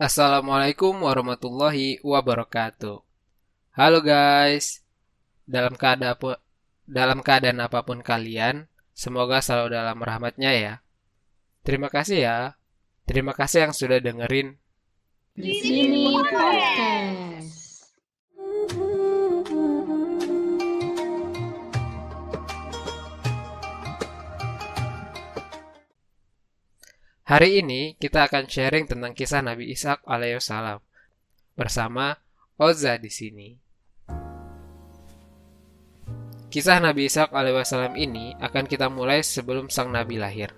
Assalamualaikum warahmatullahi wabarakatuh. Halo guys. Dalam keadaan dalam keadaan apa pun kalian, semoga selalu dalam rahmatnya ya. Terima kasih ya. Terima kasih yang sudah dengerin. Di sini podcast. Hari ini kita akan sharing tentang kisah Nabi Ishak alaihissalam bersama Oza di sini. Kisah Nabi Ishak alaihissalam ini akan kita mulai sebelum sang Nabi lahir.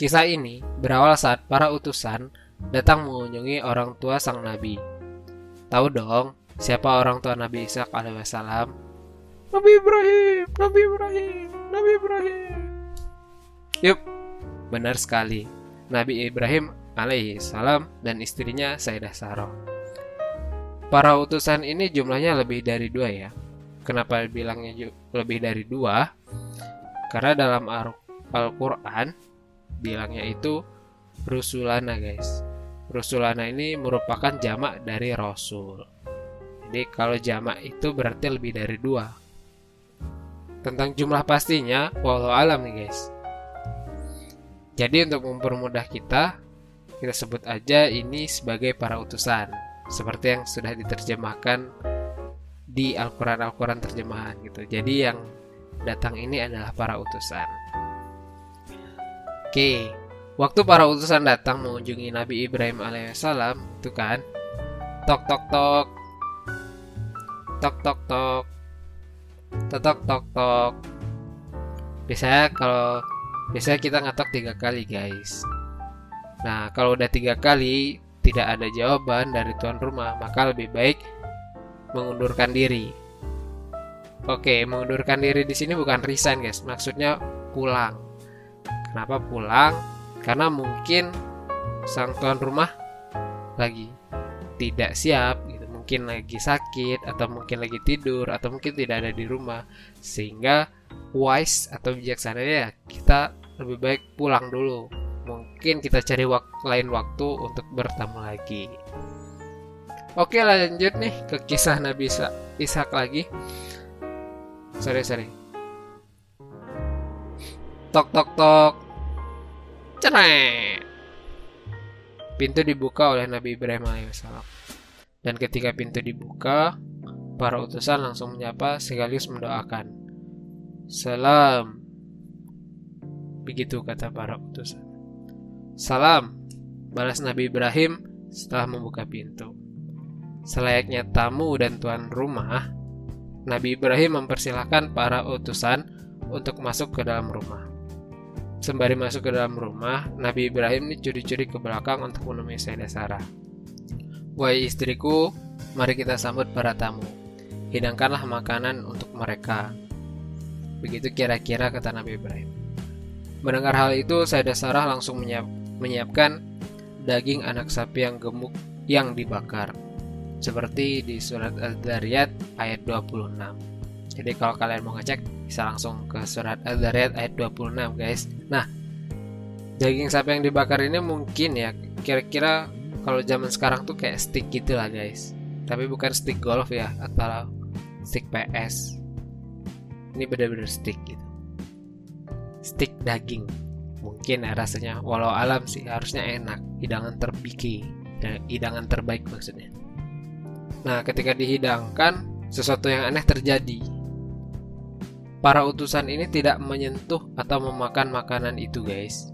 Kisah ini berawal saat para utusan datang mengunjungi orang tua sang Nabi. Tahu dong siapa orang tua Nabi Ishak alaihissalam? Nabi Ibrahim, Nabi Ibrahim, Nabi Ibrahim. Yup, benar sekali. Nabi Ibrahim alaihi salam dan istrinya Sayyidah Sarah. Para utusan ini jumlahnya lebih dari dua ya. Kenapa bilangnya lebih dari dua? Karena dalam Al-Quran bilangnya itu Rusulana guys. Rusulana ini merupakan jamak dari Rasul. Jadi kalau jamak itu berarti lebih dari dua. Tentang jumlah pastinya, walau alam nih guys. Jadi untuk mempermudah kita, kita sebut aja ini sebagai para utusan, seperti yang sudah diterjemahkan di Al-Quran Al-Quran terjemahan gitu. Jadi yang datang ini adalah para utusan. Oke, waktu para utusan datang mengunjungi Nabi Ibrahim alaihissalam, itu kan, tok tok tok, tok tok tok, tok tok tok tok. Biasanya kalau biasanya kita ngetok tiga kali guys. Nah kalau udah tiga kali tidak ada jawaban dari tuan rumah maka lebih baik mengundurkan diri. Oke mengundurkan diri di sini bukan resign guys. Maksudnya pulang. Kenapa pulang? Karena mungkin sang tuan rumah lagi tidak siap gitu. Mungkin lagi sakit atau mungkin lagi tidur atau mungkin tidak ada di rumah. Sehingga wise atau bijaksana ya kita lebih baik pulang dulu. Mungkin kita cari wak lain waktu untuk bertemu lagi. Oke lanjut nih ke kisah Nabi Ishak lagi. Sorry sorry. Tok tok tok. Cerai. Pintu dibuka oleh Nabi Ibrahim alaihissalam. Dan ketika pintu dibuka, para utusan langsung menyapa sekaligus mendoakan. Salam, Begitu kata para utusan. Salam, balas Nabi Ibrahim setelah membuka pintu. Selayaknya tamu dan tuan rumah, Nabi Ibrahim mempersilahkan para utusan untuk masuk ke dalam rumah. Sembari masuk ke dalam rumah, Nabi Ibrahim ini curi-curi ke belakang untuk menemui Sayyidah Sarah. Wahai istriku, mari kita sambut para tamu. Hidangkanlah makanan untuk mereka. Begitu kira-kira kata Nabi Ibrahim. Mendengar hal itu, Sayyidah Sarah langsung menyiap, menyiapkan daging anak sapi yang gemuk yang dibakar. Seperti di surat Al-Dariyat ayat 26. Jadi kalau kalian mau ngecek bisa langsung ke surat Al-Dariyat ayat 26 guys. Nah, daging sapi yang dibakar ini mungkin ya kira-kira kalau zaman sekarang tuh kayak stick gitu lah guys. Tapi bukan stick golf ya atau stick PS. Ini benar-benar stick gitu stick daging. Mungkin ya rasanya walau alam sih harusnya enak. Hidangan terbiki hidangan terbaik maksudnya. Nah ketika dihidangkan sesuatu yang aneh terjadi. Para utusan ini tidak menyentuh atau memakan makanan itu guys.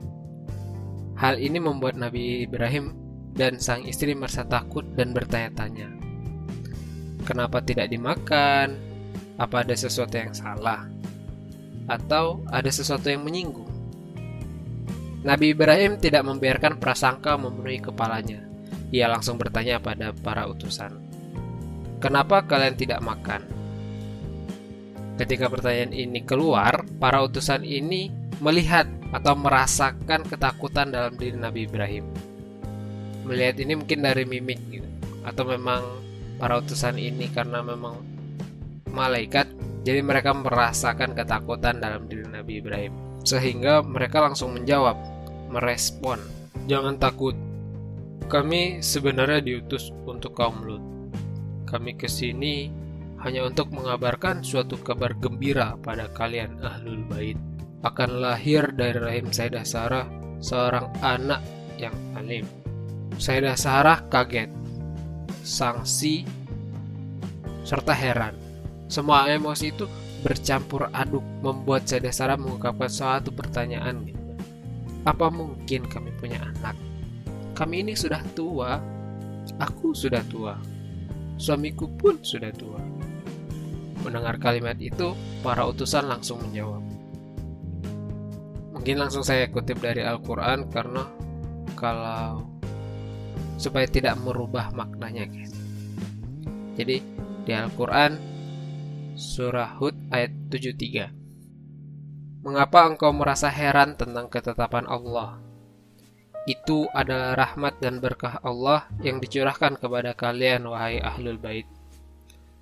Hal ini membuat Nabi Ibrahim dan sang istri merasa takut dan bertanya-tanya kenapa tidak dimakan? Apa ada sesuatu yang salah atau ada sesuatu yang menyinggung. Nabi Ibrahim tidak membiarkan prasangka memenuhi kepalanya. Ia langsung bertanya pada para utusan, "Kenapa kalian tidak makan?" Ketika pertanyaan ini keluar, para utusan ini melihat atau merasakan ketakutan dalam diri Nabi Ibrahim. Melihat ini mungkin dari mimik gitu, atau memang para utusan ini karena memang malaikat jadi mereka merasakan ketakutan dalam diri Nabi Ibrahim. Sehingga mereka langsung menjawab, merespon, "Jangan takut. Kami sebenarnya diutus untuk kaum Lut. Kami ke sini hanya untuk mengabarkan suatu kabar gembira pada kalian Ahlul Bait. Akan lahir dari rahim Sayyidah Sarah seorang anak yang alim. Sayyidah Sarah kaget, sangsi, serta heran. Semua emosi itu bercampur aduk membuat Sayyidah Sarah mengungkapkan suatu pertanyaan. Apa mungkin kami punya anak? Kami ini sudah tua. Aku sudah tua. Suamiku pun sudah tua. Mendengar kalimat itu, para utusan langsung menjawab. Mungkin langsung saya kutip dari Al-Quran karena kalau supaya tidak merubah maknanya guys. Jadi di Al-Quran surah Hud ayat 73. Mengapa engkau merasa heran tentang ketetapan Allah? Itu adalah rahmat dan berkah Allah yang dicurahkan kepada kalian, wahai ahlul bait.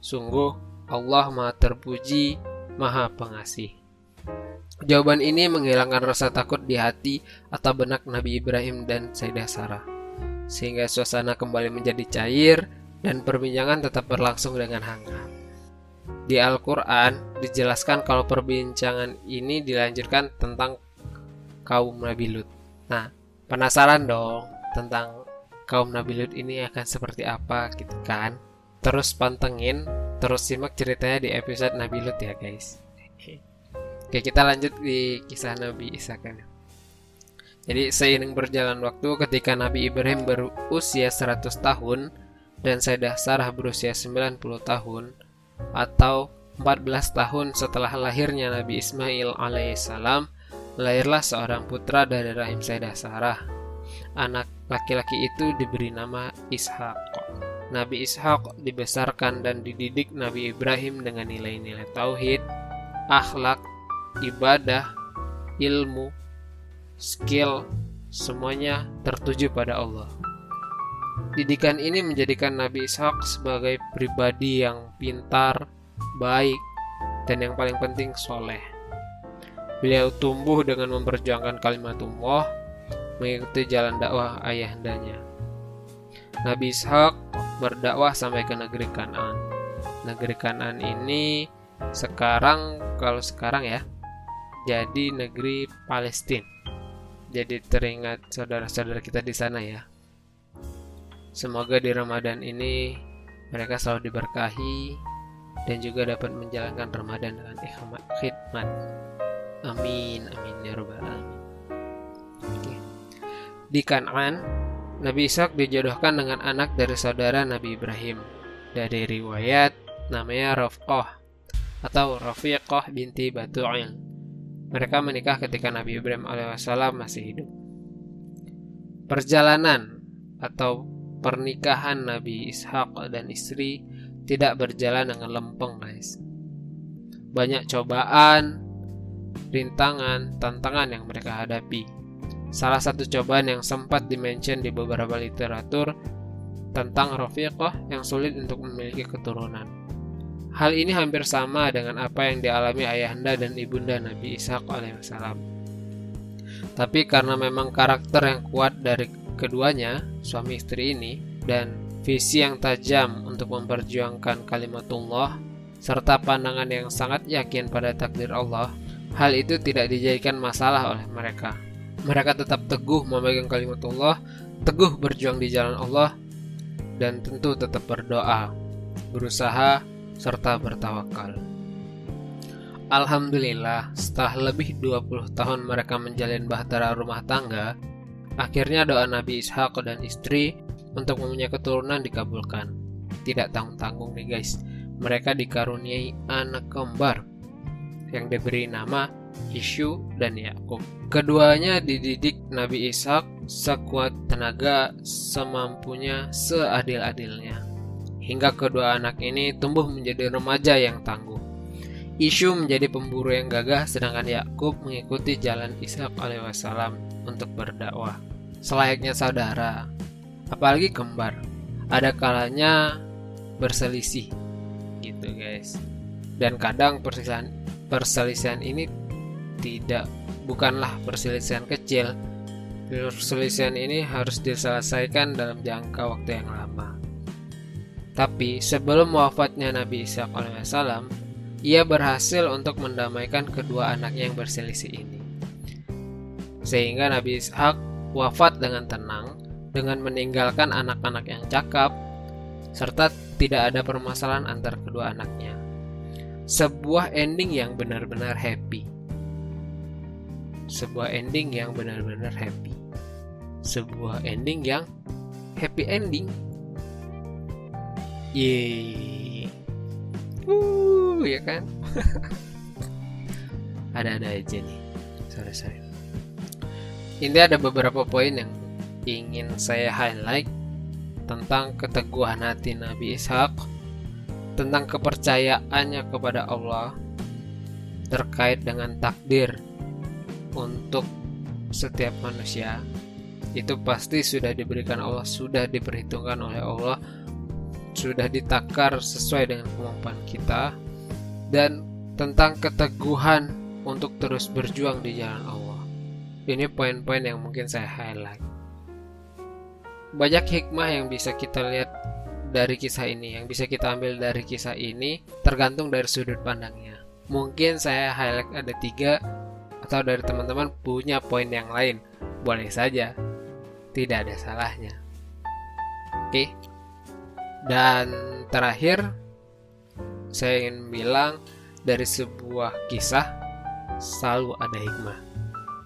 Sungguh, Allah Maha Terpuji, Maha Pengasih. Jawaban ini menghilangkan rasa takut di hati atau benak Nabi Ibrahim dan Sayyidah Sarah, sehingga suasana kembali menjadi cair dan perbincangan tetap berlangsung dengan hangat. Di Al-Quran dijelaskan kalau perbincangan ini dilanjutkan tentang kaum Nabi Lut. Nah, Penasaran dong tentang kaum Nabi Lut ini akan seperti apa gitu kan? Terus pantengin, terus simak ceritanya di episode Nabi Lut ya guys. Oke kita lanjut di kisah Nabi Isa kan. Jadi seiring berjalan waktu ketika Nabi Ibrahim berusia 100 tahun dan Sayyidah Sarah berusia 90 tahun atau 14 tahun setelah lahirnya Nabi Ismail alaihissalam lahirlah seorang putra dari rahim Sayyidah Sarah. Anak laki-laki itu diberi nama Ishak. Nabi Ishak dibesarkan dan dididik Nabi Ibrahim dengan nilai-nilai tauhid, akhlak, ibadah, ilmu, skill, semuanya tertuju pada Allah. Didikan ini menjadikan Nabi Ishak sebagai pribadi yang pintar, baik, dan yang paling penting soleh. Beliau tumbuh dengan memperjuangkan kalimatullah, mengikuti jalan dakwah ayahandanya. Nabi Ishak berdakwah sampai ke negeri Kanan. Negeri Kanan ini sekarang kalau sekarang ya jadi negeri Palestina. Jadi teringat saudara-saudara kita di sana ya. Semoga di Ramadan ini mereka selalu diberkahi dan juga dapat menjalankan Ramadan dengan khidmat. Amin, amin ya robbal alamin. Oke. Di Kanan, Nabi Ishak dijodohkan dengan anak dari saudara Nabi Ibrahim. Dari riwayat namanya Rafqah atau Rafiqah binti Batu'il. Mereka menikah ketika Nabi Ibrahim alaihissalam masih hidup. Perjalanan atau pernikahan Nabi Ishak dan istri tidak berjalan dengan lempeng, guys. Banyak cobaan, rintangan, tantangan yang mereka hadapi. Salah satu cobaan yang sempat dimention di beberapa literatur tentang Rafiqah yang sulit untuk memiliki keturunan. Hal ini hampir sama dengan apa yang dialami ayahanda dan ibunda Nabi Ishak alaihissalam. Tapi karena memang karakter yang kuat dari keduanya, suami istri ini, dan visi yang tajam untuk memperjuangkan kalimatullah, serta pandangan yang sangat yakin pada takdir Allah, Hal itu tidak dijadikan masalah oleh mereka. Mereka tetap teguh memegang kalimat Allah, teguh berjuang di jalan Allah, dan tentu tetap berdoa, berusaha, serta bertawakal. Alhamdulillah, setelah lebih 20 tahun mereka menjalin bahtera rumah tangga, akhirnya doa Nabi Ishak dan istri untuk mempunyai keturunan dikabulkan. Tidak tanggung-tanggung nih guys, mereka dikaruniai anak kembar yang diberi nama Isyu dan Yakub. Keduanya dididik Nabi Ishak sekuat tenaga semampunya seadil-adilnya. Hingga kedua anak ini tumbuh menjadi remaja yang tangguh. Isyu menjadi pemburu yang gagah sedangkan Yakub mengikuti jalan Ishak alaihissalam untuk berdakwah. Selayaknya saudara, apalagi kembar, ada kalanya berselisih gitu guys. Dan kadang perselisihan perselisihan ini tidak bukanlah perselisihan kecil, Perselisihan ini harus diselesaikan dalam jangka waktu yang lama. Tapi sebelum wafatnya Nabi Ishak alaihissalam, ia berhasil untuk mendamaikan kedua anaknya yang berselisih ini. Sehingga Nabi Ishak wafat dengan tenang dengan meninggalkan anak-anak yang cakap serta tidak ada permasalahan antar kedua anaknya. Sebuah ending yang benar-benar happy. Sebuah ending yang benar-benar happy. Sebuah ending yang happy ending. Yeay. Uh, ya kan? Ada-ada aja nih. Sorry, sorry. Ini ada beberapa poin yang ingin saya highlight tentang keteguhan hati Nabi Ishak, tentang kepercayaannya kepada Allah terkait dengan takdir untuk setiap manusia. Itu pasti sudah diberikan Allah, sudah diperhitungkan oleh Allah sudah ditakar sesuai dengan kemampuan kita dan tentang keteguhan untuk terus berjuang di jalan Allah. Ini poin-poin yang mungkin saya highlight. Banyak hikmah yang bisa kita lihat dari kisah ini, yang bisa kita ambil dari kisah ini tergantung dari sudut pandangnya. Mungkin saya highlight ada tiga atau dari teman-teman punya poin yang lain. Boleh saja, tidak ada salahnya. Oke, dan terakhir, saya ingin bilang dari sebuah kisah selalu ada hikmah.